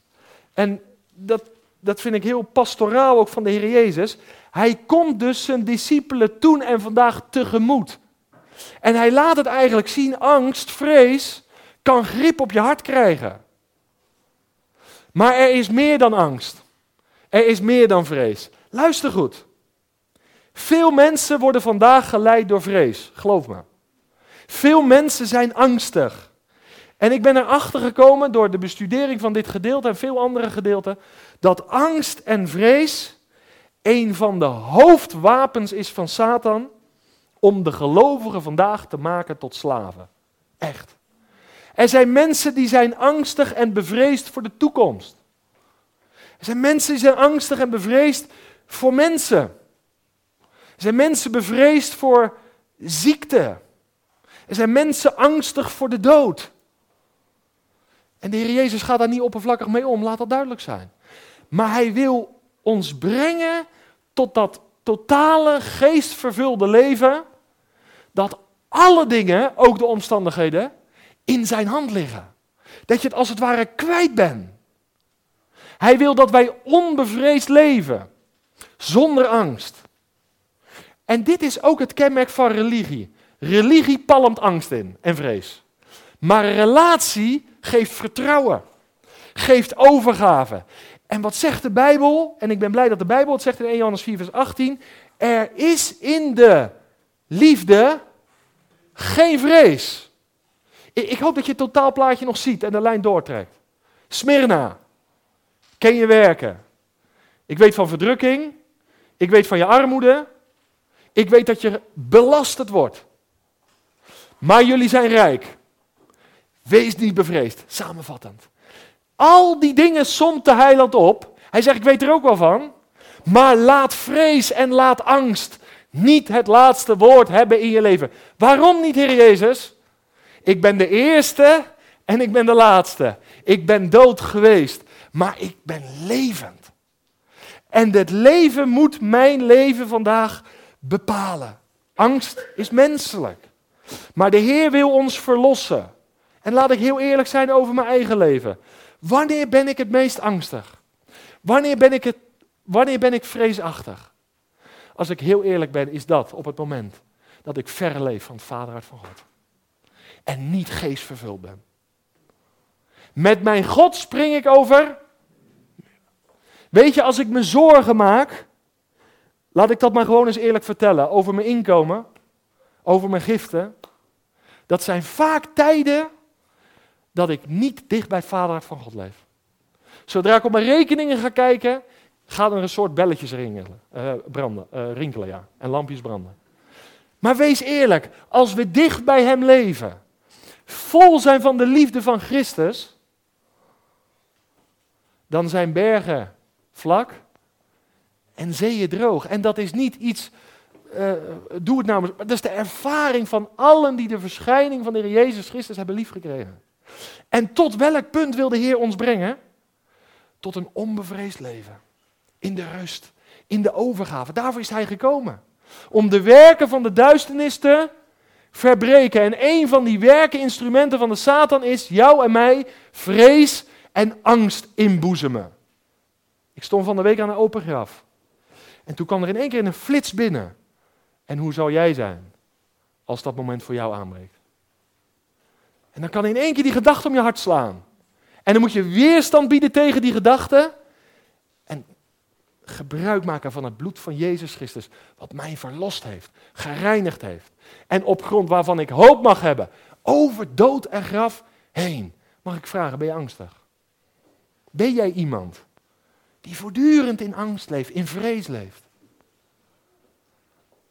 en dat, dat vind ik heel pastoraal ook van de Heer Jezus, hij komt dus zijn discipelen toen en vandaag tegemoet. En hij laat het eigenlijk zien, angst, vrees, kan grip op je hart krijgen. Maar er is meer dan angst. Er is meer dan vrees. Luister goed. Veel mensen worden vandaag geleid door vrees, geloof me. Veel mensen zijn angstig. En ik ben erachter gekomen door de bestudering van dit gedeelte en veel andere gedeelten, dat angst en vrees een van de hoofdwapens is van Satan om de gelovigen vandaag te maken tot slaven. Echt. Er zijn mensen die zijn angstig en bevreesd voor de toekomst. Er zijn mensen die zijn angstig en bevreesd voor mensen. Zijn mensen bevreesd voor ziekte. Er zijn mensen angstig voor de dood. En de Heer Jezus gaat daar niet oppervlakkig mee om, laat dat duidelijk zijn. Maar Hij wil ons brengen tot dat totale geestvervulde leven, dat alle dingen, ook de omstandigheden, in Zijn hand liggen. Dat je het als het ware kwijt bent. Hij wil dat wij onbevreesd leven, zonder angst. En dit is ook het kenmerk van religie. Religie palmt angst in en vrees. Maar relatie geeft vertrouwen, geeft overgave. En wat zegt de Bijbel? En ik ben blij dat de Bijbel het zegt in 1 Johannes 4, vers 18. Er is in de liefde geen vrees. Ik hoop dat je het totaalplaatje nog ziet en de lijn doortrekt. Smyrna, ken je werken. Ik weet van verdrukking. Ik weet van je armoede. Ik weet dat je belasterd wordt. Maar jullie zijn rijk. Wees niet bevreesd. Samenvattend. Al die dingen somt de heiland op. Hij zegt, ik weet er ook wel van. Maar laat vrees en laat angst niet het laatste woord hebben in je leven. Waarom niet, Heer Jezus? Ik ben de eerste en ik ben de laatste. Ik ben dood geweest, maar ik ben levend. En het leven moet mijn leven vandaag bepalen. Angst is menselijk. Maar de Heer wil ons verlossen. En laat ik heel eerlijk zijn over mijn eigen leven. Wanneer ben ik het meest angstig? Wanneer ben ik, het, wanneer ben ik vreesachtig? Als ik heel eerlijk ben, is dat op het moment dat ik ver leef van het vaderhart van God. En niet geestvervuld ben. Met mijn God spring ik over. Weet je, als ik me zorgen maak, laat ik dat maar gewoon eens eerlijk vertellen, over mijn inkomen, over mijn giften. Dat zijn vaak tijden dat ik niet dicht bij het van God leef. Zodra ik op mijn rekeningen ga kijken, gaan er een soort belletjes ringelen, uh, branden, uh, rinkelen ja, en lampjes branden. Maar wees eerlijk, als we dicht bij Hem leven, vol zijn van de liefde van Christus, dan zijn bergen vlak en zeeën droog. En dat is niet iets, uh, doe het namens, dat is de ervaring van allen die de verschijning van de Heer Jezus Christus hebben liefgekregen. En tot welk punt wil de Heer ons brengen? Tot een onbevreesd leven. In de rust, in de overgave. Daarvoor is Hij gekomen. Om de werken van de duisternis te verbreken. En een van die werkeninstrumenten van de Satan is jou en mij vrees en angst inboezemen. Ik stond van de week aan een open graf. En toen kwam er in één keer een flits binnen. En hoe zou jij zijn als dat moment voor jou aanbreekt? En dan kan in één keer die gedachte om je hart slaan. En dan moet je weerstand bieden tegen die gedachte. En gebruik maken van het bloed van Jezus Christus, wat mij verlost heeft, gereinigd heeft. En op grond waarvan ik hoop mag hebben, over dood en graf heen. Mag ik vragen, ben je angstig? Ben jij iemand die voortdurend in angst leeft, in vrees leeft?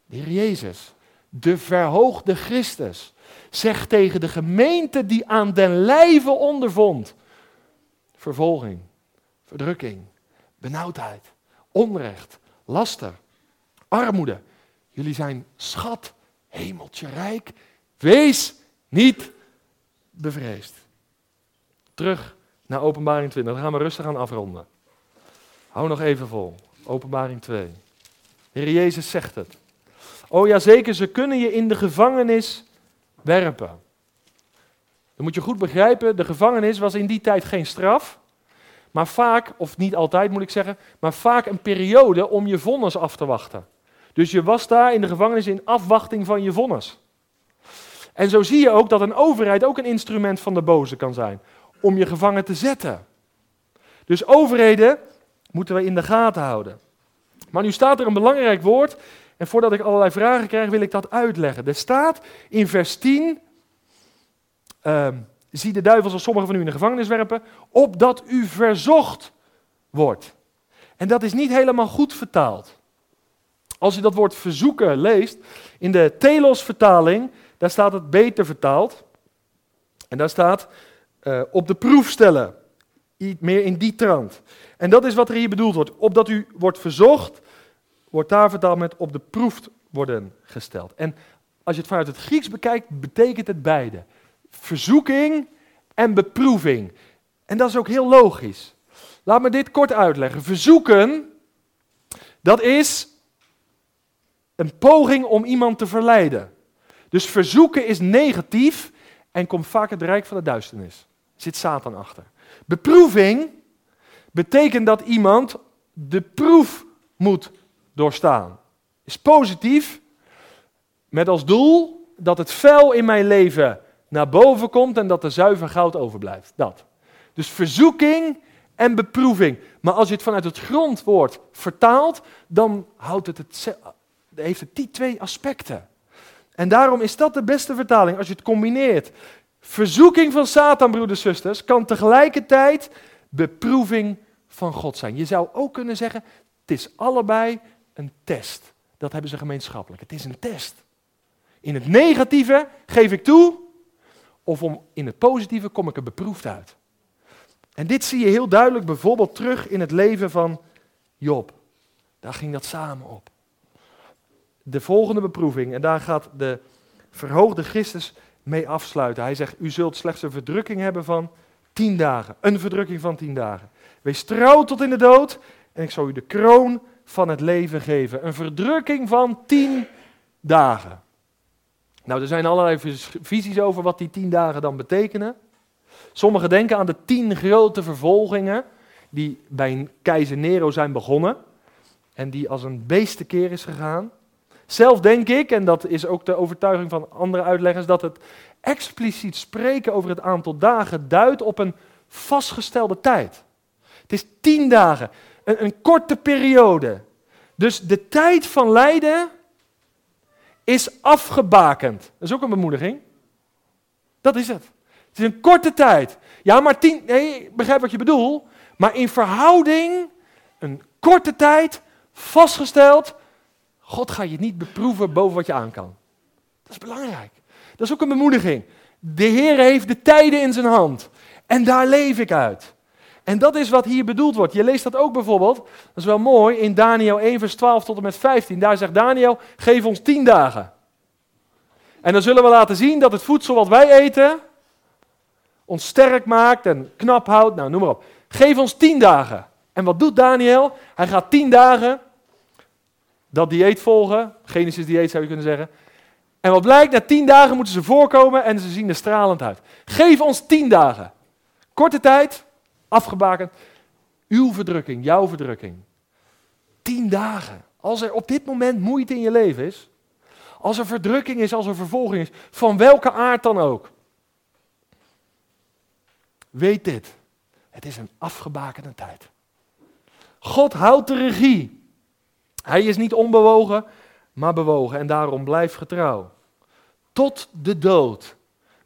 De Heer Jezus, de verhoogde Christus, zegt tegen de gemeente die aan den lijve ondervond: vervolging, verdrukking, benauwdheid, onrecht, laster, armoede. Jullie zijn schat, hemeltje rijk. Wees niet bevreesd. Terug naar Openbaring 20. Dan gaan we rustig aan afronden. Hou nog even vol. Openbaring 2. Heer Jezus zegt het. Oh ja, zeker, ze kunnen je in de gevangenis werpen. Dan moet je goed begrijpen, de gevangenis was in die tijd geen straf, maar vaak, of niet altijd moet ik zeggen, maar vaak een periode om je vonnis af te wachten. Dus je was daar in de gevangenis in afwachting van je vonnis. En zo zie je ook dat een overheid ook een instrument van de boze kan zijn, om je gevangen te zetten. Dus overheden moeten we in de gaten houden. Maar nu staat er een belangrijk woord en voordat ik allerlei vragen krijg, wil ik dat uitleggen. Er staat in vers 10, uh, zie de duivel als sommigen van u in de gevangenis werpen, opdat u verzocht wordt. En dat is niet helemaal goed vertaald. Als u dat woord verzoeken leest, in de Telos-vertaling, daar staat het beter vertaald. En daar staat uh, op de proef stellen. Meer in die trant. En dat is wat er hier bedoeld wordt. Opdat u wordt verzocht wordt daar vertaald met op de proef worden gesteld. En als je het vanuit het Grieks bekijkt, betekent het beide. Verzoeking en beproeving. En dat is ook heel logisch. Laat me dit kort uitleggen. Verzoeken, dat is een poging om iemand te verleiden. Dus verzoeken is negatief en komt vaak het rijk van de duisternis. Er zit Satan achter. Beproeving betekent dat iemand de proef moet doorstaan. Is positief, met als doel dat het vuil in mijn leven naar boven komt en dat er zuiver goud overblijft. Dat. Dus verzoeking en beproeving. Maar als je het vanuit het grondwoord vertaalt, dan houdt het het, heeft het die twee aspecten. En daarom is dat de beste vertaling als je het combineert. Verzoeking van Satan, broeders en zusters, kan tegelijkertijd beproeving van God zijn. Je zou ook kunnen zeggen, het is allebei een test. Dat hebben ze gemeenschappelijk. Het is een test. In het negatieve geef ik toe, of om, in het positieve kom ik er beproefd uit. En dit zie je heel duidelijk bijvoorbeeld terug in het leven van Job. Daar ging dat samen op. De volgende beproeving, en daar gaat de verhoogde Christus mee afsluiten. Hij zegt, u zult slechts een verdrukking hebben van tien dagen. Een verdrukking van tien dagen. Wees trouw tot in de dood en ik zal u de kroon van het leven geven. Een verdrukking van tien dagen. Nou, er zijn allerlei visies over wat die tien dagen dan betekenen. Sommigen denken aan de tien grote vervolgingen die bij keizer Nero zijn begonnen en die als een beestenkeer is gegaan. Zelf denk ik, en dat is ook de overtuiging van andere uitleggers, dat het expliciet spreken over het aantal dagen duidt op een vastgestelde tijd. Het is tien dagen een, korte periode. Dus de tijd van lijden is afgebakend. Dat is ook een bemoediging. Dat is het. Het is een korte tijd. Ja, maar tien. Nee, begrijp wat je bedoelt. Maar in verhouding, een korte tijd, vastgesteld. God gaat je niet beproeven boven wat je aan kan. Dat is belangrijk. Dat is ook een bemoediging. De Heer heeft de tijden in zijn hand. En daar leef ik uit. En dat is wat hier bedoeld wordt. Je leest dat ook bijvoorbeeld, dat is wel mooi, in Daniel 1, vers 12 tot en met 15. Daar zegt Daniel, geef ons tien dagen. En dan zullen we laten zien dat het voedsel wat wij eten, ons sterk maakt en knap houdt. Nou, noem maar op. Geef ons tien dagen. En wat doet Daniel? Hij gaat tien dagen dat dieet volgen. Genesis dieet zou je kunnen zeggen. En wat blijkt, na tien dagen moeten ze voorkomen en ze zien er stralend uit. Geef ons tien dagen. Korte tijd, afgebakend. Uw verdrukking, jouw verdrukking. Tien dagen. Als er op dit moment moeite in je leven is, als er verdrukking is, als er vervolging is, van welke aard dan ook. Weet dit, het is een afgebakende tijd. God houdt de regie. Hij is niet onbewogen, maar bewogen en daarom blijf getrouw. Tot de dood.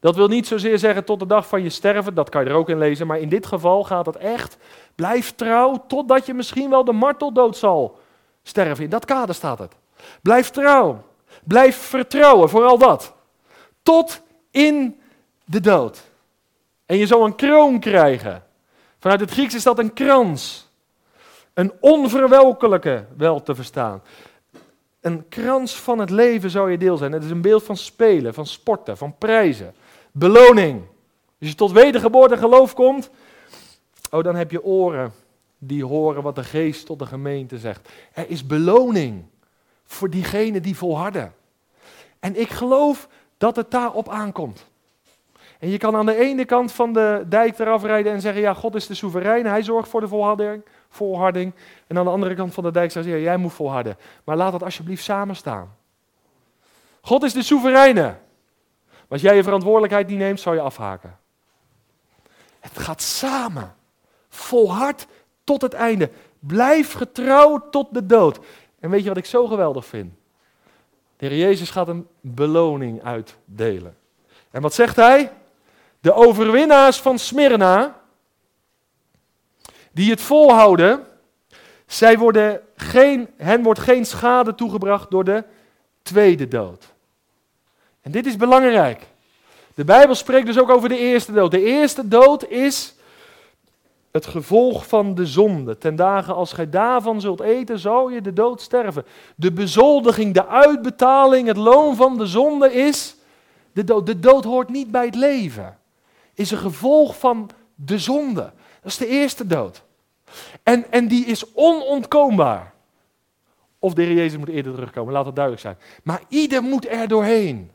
Dat wil niet zozeer zeggen tot de dag van je sterven, dat kan je er ook in lezen, maar in dit geval gaat het echt, blijf trouw totdat je misschien wel de marteldood zal sterven. In dat kader staat het. Blijf trouw. Blijf vertrouwen, vooral dat. Tot in de dood. En je zal een kroon krijgen. Vanuit het Grieks is dat een krans. Een onverwelkelijke, wel te verstaan. Een krans van het leven zou je deel zijn. Het is een beeld van spelen, van sporten, van prijzen. Beloning. Als je tot wedergeboorte geloof komt, oh, dan heb je oren die horen wat de geest tot de gemeente zegt. Er is beloning voor diegenen die volharden. En ik geloof dat het daarop aankomt. En je kan aan de ene kant van de dijk eraf rijden en zeggen, ja, God is de soeverein, hij zorgt voor de volharding. Volharding. En aan de andere kant van de dijk zeggen, ja, jij moet volharden. Maar laat dat alsjeblieft samen staan. God is de soevereine. Als jij je verantwoordelijkheid niet neemt, zou je afhaken. Het gaat samen. Volhard tot het einde. Blijf getrouw tot de dood. En weet je wat ik zo geweldig vind? De Heer Jezus gaat een beloning uitdelen. En wat zegt hij? De overwinnaars van Smyrna, die het volhouden, zij worden geen, hen wordt geen schade toegebracht door de tweede dood. En dit is belangrijk. De Bijbel spreekt dus ook over de eerste dood. De eerste dood is het gevolg van de zonde. Ten dagen als gij daarvan zult eten, zal je de dood sterven. De bezoldiging, de uitbetaling, het loon van de zonde is de dood. De dood hoort niet bij het leven. Is een gevolg van de zonde. Dat is de eerste dood. En, en die is onontkoombaar. Of de Heer Jezus moet eerder terugkomen, laat dat duidelijk zijn. Maar ieder moet er doorheen.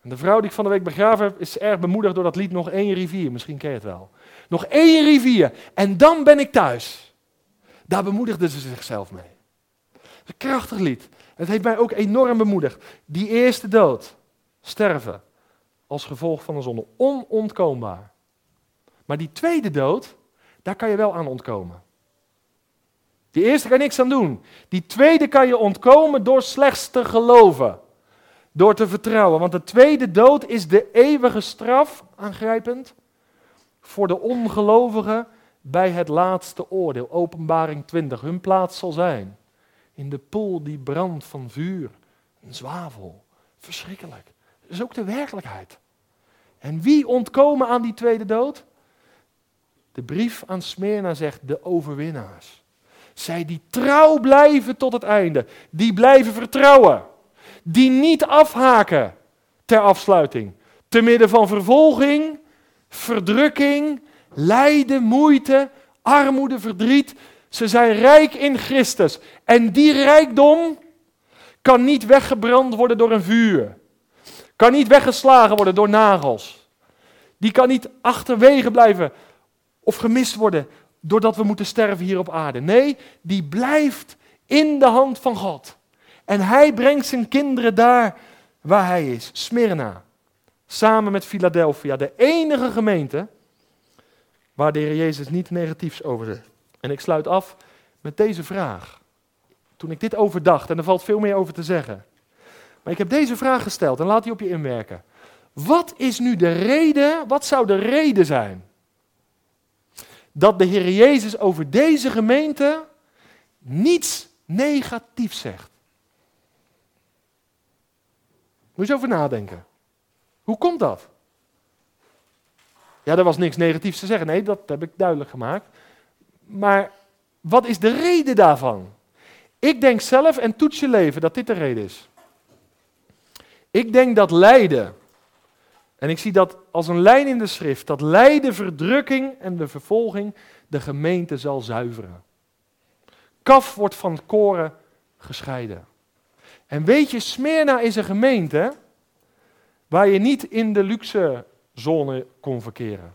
En de vrouw die ik van de week begraven heb, is erg bemoedigd door dat lied Nog één rivier. Misschien ken je het wel. Nog één rivier en dan ben ik thuis. Daar bemoedigde ze zichzelf mee. Een krachtig lied. Het heeft mij ook enorm bemoedigd. Die eerste dood, sterven, als gevolg van de zonde, onontkoombaar. Maar die tweede dood, daar kan je wel aan ontkomen. Die eerste kan je niks aan doen. Die tweede kan je ontkomen door slechts te geloven. Door te vertrouwen. Want de tweede dood is de eeuwige straf, aangrijpend, voor de ongelovigen bij het laatste oordeel. Openbaring 20. Hun plaats zal zijn in de pool die brandt van vuur en zwavel. Verschrikkelijk. Dat is ook de werkelijkheid. En wie ontkomen aan die tweede dood? De brief aan Smyrna zegt de overwinnaars. Zij die trouw blijven tot het einde, die blijven vertrouwen, die niet afhaken ter afsluiting, te midden van vervolging, verdrukking, lijden, moeite, armoede, verdriet. Ze zijn rijk in Christus. En die rijkdom kan niet weggebrand worden door een vuur. Kan niet weggeslagen worden door nagels. Die kan niet achterwege blijven of gemist worden doordat we moeten sterven hier op aarde. Nee, die blijft in de hand van God. En hij brengt zijn kinderen daar waar hij is, Smyrna. Samen met Philadelphia, de enige gemeente waar de Heer Jezus niet negatiefs over zegt. En ik sluit af met deze vraag. Toen ik dit overdacht, en er valt veel meer over te zeggen. Maar ik heb deze vraag gesteld en laat die op je inwerken. Wat is nu de reden, wat zou de reden zijn dat de Heer Jezus over deze gemeente niets negatiefs zegt? Moet je eens over nadenken. Hoe komt dat? Ja, er was niks negatiefs te zeggen. Nee, dat heb ik duidelijk gemaakt. Maar wat is de reden daarvan? Ik denk zelf, en toets je leven, dat dit de reden is. Ik denk dat lijden, en ik zie dat als een lijn in de schrift, dat lijden, verdrukking en de vervolging de gemeente zal zuiveren. Kaf wordt van koren gescheiden. En weet je, Smyrna is een gemeente waar je niet in de luxe zone kon verkeren.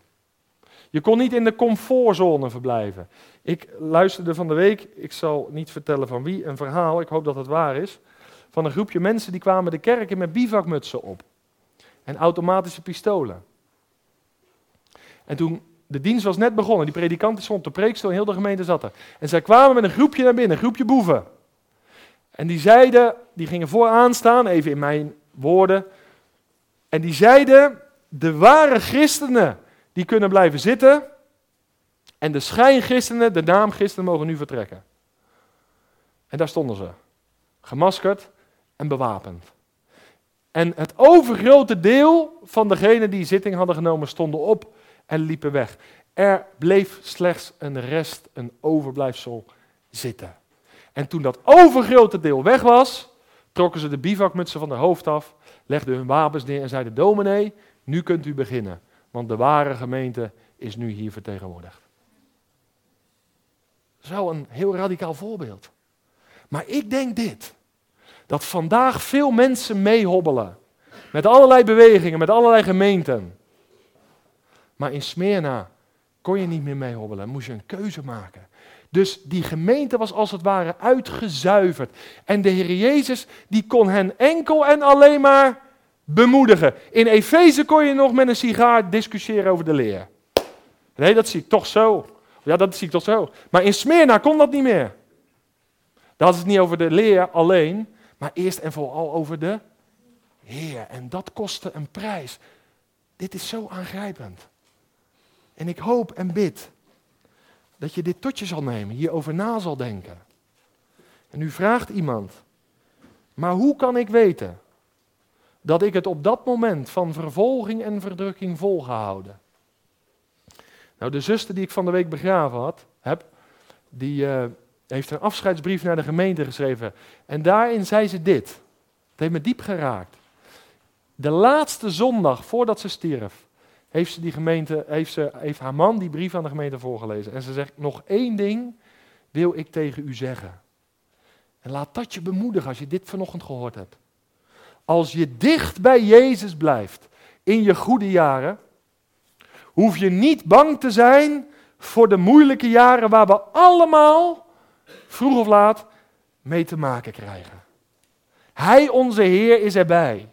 Je kon niet in de comfortzone verblijven. Ik luisterde van de week, ik zal niet vertellen van wie, een verhaal, ik hoop dat het waar is, van een groepje mensen die kwamen de kerk in met bivakmutsen op. En automatische pistolen. En toen, de dienst was net begonnen, die predikant stond de preekstoel en heel de gemeente zat er. En zij kwamen met een groepje naar binnen, een groepje boeven. En die zeiden, die gingen vooraan staan, even in mijn woorden. En die zeiden, de ware christenen, die kunnen blijven zitten. En de schijnchristenen, de naamchristenen, mogen nu vertrekken. En daar stonden ze. Gemaskerd en bewapend. En het overgrote deel van degenen die zitting hadden genomen stonden op en liepen weg. Er bleef slechts een rest, een overblijfsel zitten. En toen dat overgrote deel weg was, trokken ze de bivakmutsen van de hoofd af, legden hun wapens neer en zeiden: Dominee, nu kunt u beginnen, want de ware gemeente is nu hier vertegenwoordigd. Zo een heel radicaal voorbeeld. Maar ik denk dit: dat vandaag veel mensen meehobbelen. Met allerlei bewegingen, met allerlei gemeenten. Maar in Smyrna kon je niet meer meehobbelen, moest je een keuze maken. Dus die gemeente was als het ware uitgezuiverd. En de Heer Jezus, die kon hen enkel en alleen maar bemoedigen. In Efeze kon je nog met een sigaar discussiëren over de leer. Nee, dat zie ik toch zo. Ja, dat zie ik toch zo. Maar in Smyrna kon dat niet meer. Daar had het niet over de leer alleen, maar eerst en vooral over de Heer. En dat kostte een prijs. Dit is zo aangrijpend. En ik hoop en bid dat je dit tot je zal nemen, hierover na zal denken. En nu vraagt iemand, maar hoe kan ik weten dat ik het op dat moment van vervolging en verdrukking volgehouden? Nou, de zuster die ik van de week begraven had, heb, die uh, heeft een afscheidsbrief naar de gemeente geschreven. En daarin zei ze dit. Het heeft me diep geraakt. De laatste zondag voordat ze stierf, heeft, ze die gemeente, heeft, ze, heeft haar man die brief aan de gemeente voorgelezen. En ze zegt, nog één ding wil ik tegen u zeggen. En laat dat je bemoedigen als je dit vanochtend gehoord hebt. Als je dicht bij Jezus blijft in je goede jaren, hoef je niet bang te zijn voor de moeilijke jaren waar we allemaal, vroeg of laat, mee te maken krijgen. Hij, onze Heer, is erbij.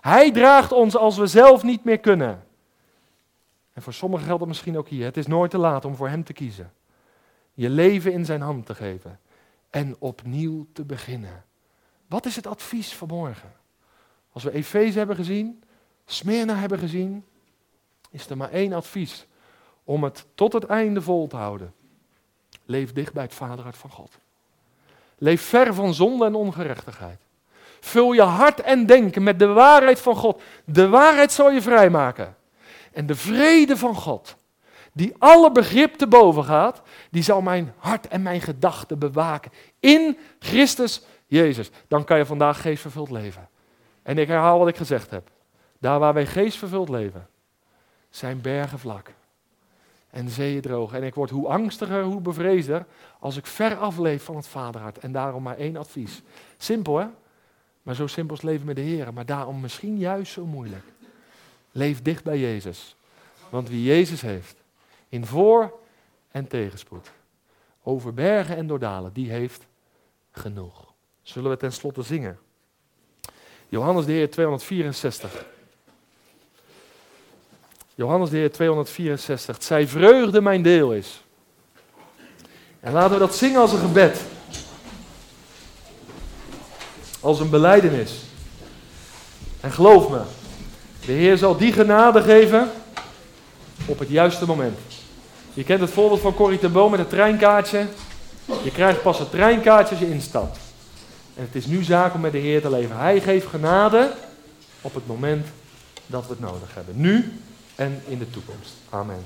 Hij draagt ons als we zelf niet meer kunnen. En voor sommigen geldt het misschien ook hier. Het is nooit te laat om voor Hem te kiezen. Je leven in Zijn hand te geven. En opnieuw te beginnen. Wat is het advies vanmorgen? Als we Efeze hebben gezien, Smyrna hebben gezien, is er maar één advies. Om het tot het einde vol te houden. Leef dicht bij het vaderhart van God. Leef ver van zonde en ongerechtigheid. Vul je hart en denken met de waarheid van God. De waarheid zal je vrijmaken. En de vrede van God, die alle begrip te boven gaat, die zal mijn hart en mijn gedachten bewaken. In Christus Jezus. Dan kan je vandaag geestvervuld leven. En ik herhaal wat ik gezegd heb. Daar waar wij geestvervuld leven, zijn bergen vlak. En zeeën droog. En ik word hoe angstiger, hoe bevreesder als ik ver afleef van het vaderhart. En daarom maar één advies. Simpel hè? Maar zo simpel is leven met de Heer. Maar daarom misschien juist zo moeilijk. Leef dicht bij Jezus. Want wie Jezus heeft, in voor- en tegenspoed, over bergen en doordalen, die heeft genoeg. Zullen we tenslotte zingen? Johannes de Heer 264. Johannes de Heer 264. Zij vreugde mijn deel is. En laten we dat zingen als een gebed. Als een beleidenis. En geloof me, de Heer zal die genade geven op het juiste moment. Je kent het voorbeeld van Corrie ten Boom met het treinkaartje. Je krijgt pas het treinkaartje als je instapt. En het is nu zaak om met de Heer te leven. Hij geeft genade op het moment dat we het nodig hebben. Nu en in de toekomst. Amen.